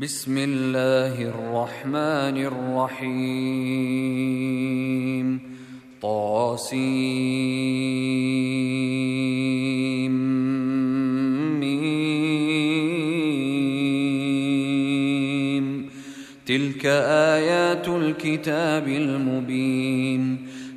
بسم الله الرحمن الرحيم. طاسيم. تلك آيات الكتاب المبين.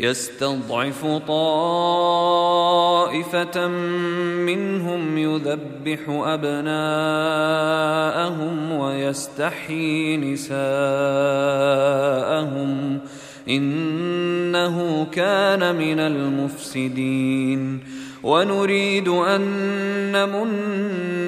يستضعف طائفة منهم يذبح أبناءهم ويستحيي نساءهم. إنه كان من المفسدين. ونريد أن نمن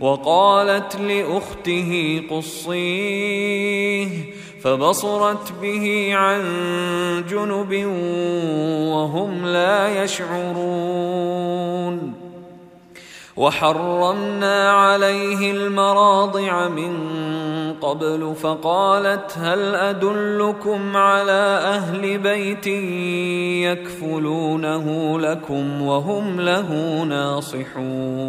وقالت لأخته قصيه فبصرت به عن جنب وهم لا يشعرون. وحرمنا عليه المراضع من قبل فقالت هل أدلكم على أهل بيت يكفلونه لكم وهم له ناصحون؟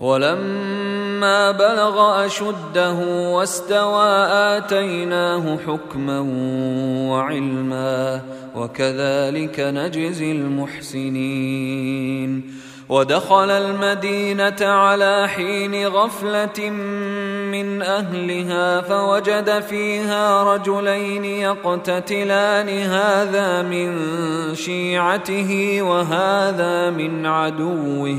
ولما بلغ أشده واستوى آتيناه حكما وعلما وكذلك نجزي المحسنين. ودخل المدينة على حين غفلة من أهلها فوجد فيها رجلين يقتتلان هذا من شيعته وهذا من عدوه.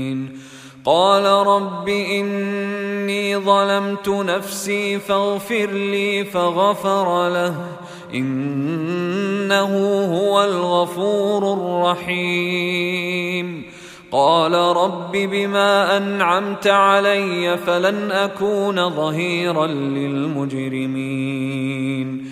قال رب إني ظلمت نفسي فاغفر لي فغفر له. إنه هو الغفور الرحيم. قال رب بما أنعمت علي فلن أكون ظهيرا للمجرمين.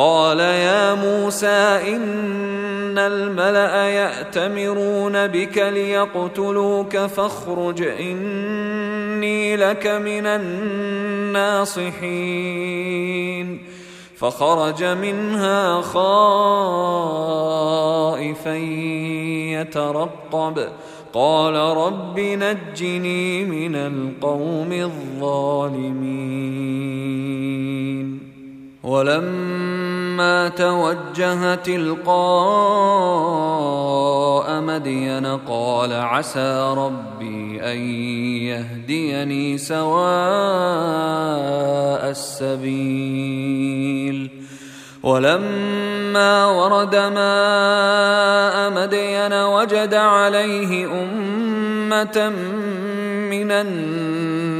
قال يا موسى إن الملأ يأتمرون بك ليقتلوك فاخرج إني لك من الناصحين. فخرج منها خائفا يترقب. قال رب نجني من القوم الظالمين. ولما توجه تلقاء مدين قال عسى ربي أن يهديني سواء السبيل. ولما ورد ماء مدين وجد عليه أمة من الناس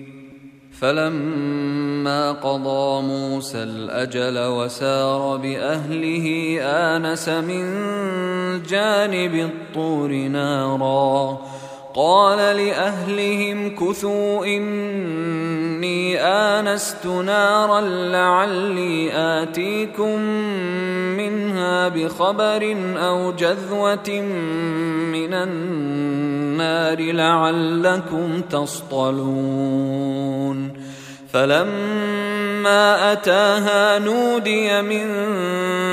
فلما قضى موسى الأجل وسار بأهله آنس من جانب الطور نارا. قال لأهلهم كثوا إني آنست نارا لعلي آتيكم منها بخبر أو جذوة من النار لعلكم تصطلون. فلما أتاها نودي من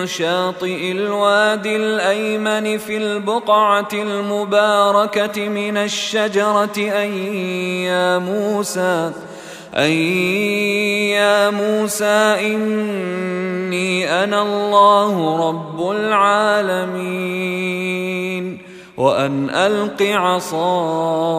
شاطئ الوادي الأيمن في البقعة المباركة من الشجرة ان يا موسى أي يا موسى إني أنا الله رب العالمين وأن ألق عصاك.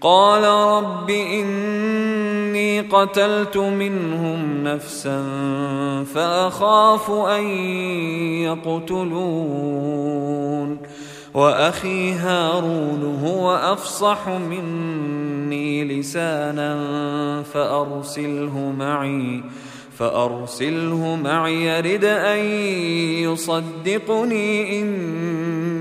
قال رب إني قتلت منهم نفسا فأخاف أن يقتلون وأخي هارون هو أفصح مني لسانا فأرسله معي فأرسله معي يرد أن يصدقني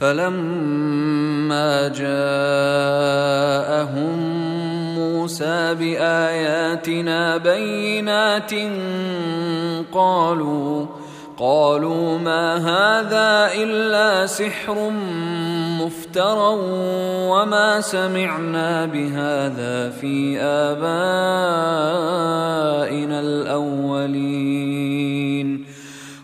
فلما جاءهم موسى بآياتنا بينات قالوا قالوا ما هذا إلا سحر مفترى وما سمعنا بهذا في آبائنا الأولين.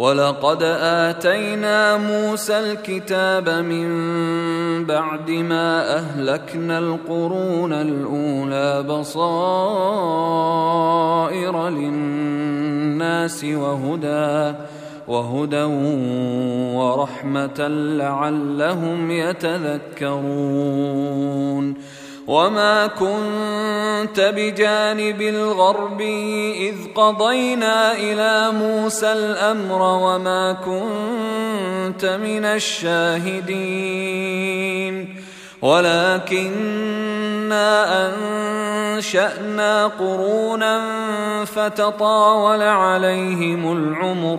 ولقد آتينا موسى الكتاب من بعد ما أهلكنا القرون الأولى بصائر للناس وهدى وهدى ورحمة لعلهم يتذكرون. وما كنت بجانب الغرب اذ قضينا إلى موسى الامر وما كنت من الشاهدين ولكنا انشانا قرونا فتطاول عليهم العمر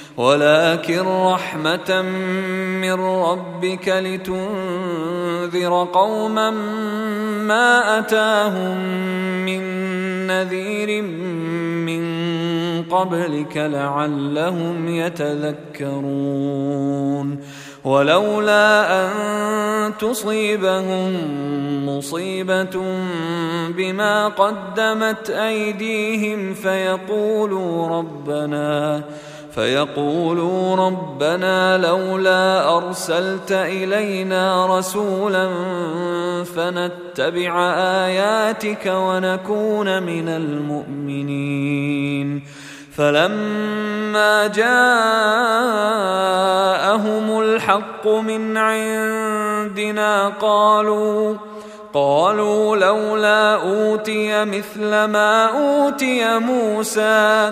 ولكن رحمة من ربك لتنذر قوما ما أتاهم من نذير من قبلك لعلهم يتذكرون. ولولا أن تصيبهم مصيبة بما قدمت أيديهم فيقولوا ربنا فيقولوا ربنا لولا أرسلت إلينا رسولا فنتبع آياتك ونكون من المؤمنين. فلما جاءهم الحق من عندنا قالوا قالوا لولا أوتي مثل ما أوتي موسى.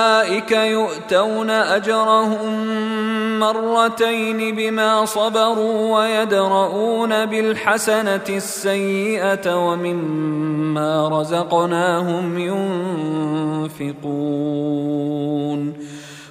يؤتون أجرهم مرتين بما صبروا ويدرؤون بالحسنة السيئة ومما رزقناهم ينفقون.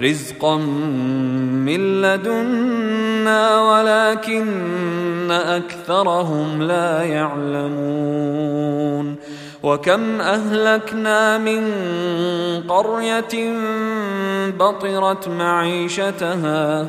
رزقا من لدنا ولكن اكثرهم لا يعلمون وكم اهلكنا من قريه بطرت معيشتها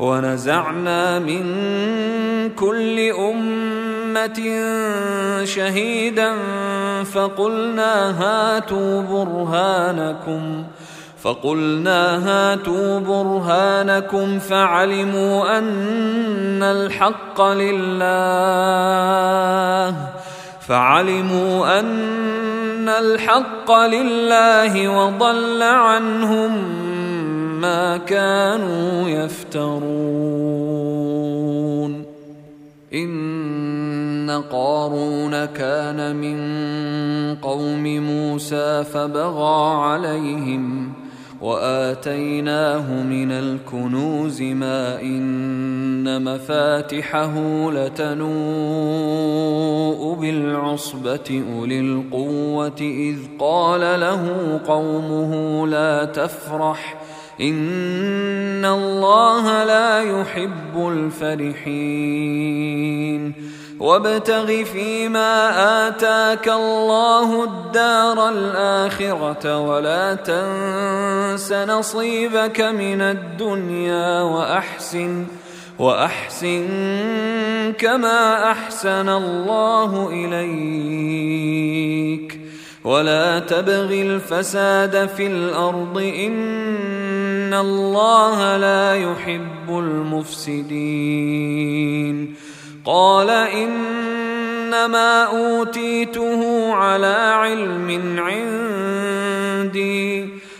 ونزعنا من كل أمة شهيدا فقلنا هاتوا برهانكم فقلنا هاتوا برهانكم فعلموا أن الحق لله فعلموا أن الحق لله وضل عنهم ما كانوا يفترون. إن قارون كان من قوم موسى فبغى عليهم وآتيناه من الكنوز ما إن مفاتحه لتنوء بالعصبة أولي القوة إذ قال له قومه لا تفرح ان الله لا يحب الفرحين وابتغ فيما اتاك الله الدار الاخره ولا تنس نصيبك من الدنيا واحسن واحسن كما احسن الله اليك ولا تبغ الفساد في الأرض إن الله لا يحب المفسدين. قال إنما أوتيته على علم عندي.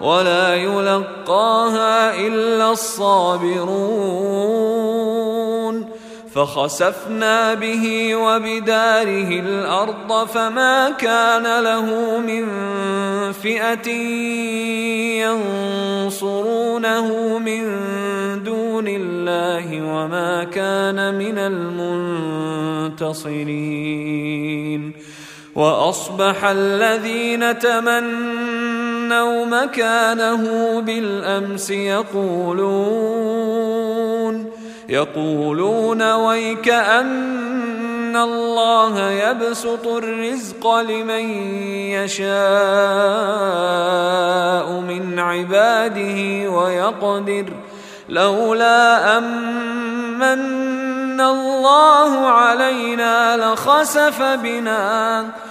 ولا يلقاها إلا الصابرون. فخسفنا به وبداره الأرض فما كان له من فئة ينصرونه من دون الله وما كان من المنتصرين. وأصبح الذين تمنوا مكانه بالامس يقولون يقولون ويك أن الله يبسط الرزق لمن يشاء من عباده ويقدر لولا أمن الله علينا لخسف بنا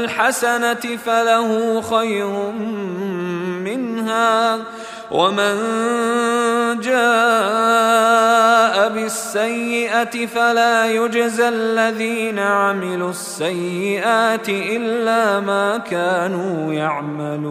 بالحسنة فله خير منها ومن جاء بالسيئة فلا يجزى الذين عملوا السيئات إلا ما كانوا يعملون.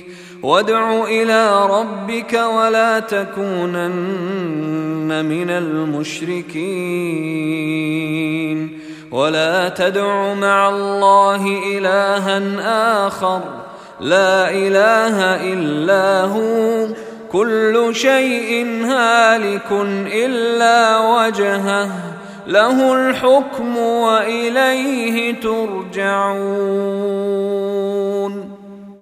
وادع إلى ربك ولا تكونن من المشركين ولا تدع مع الله إلها آخر لا إله إلا هو كل شيء هالك إلا وجهه له الحكم وإليه ترجعون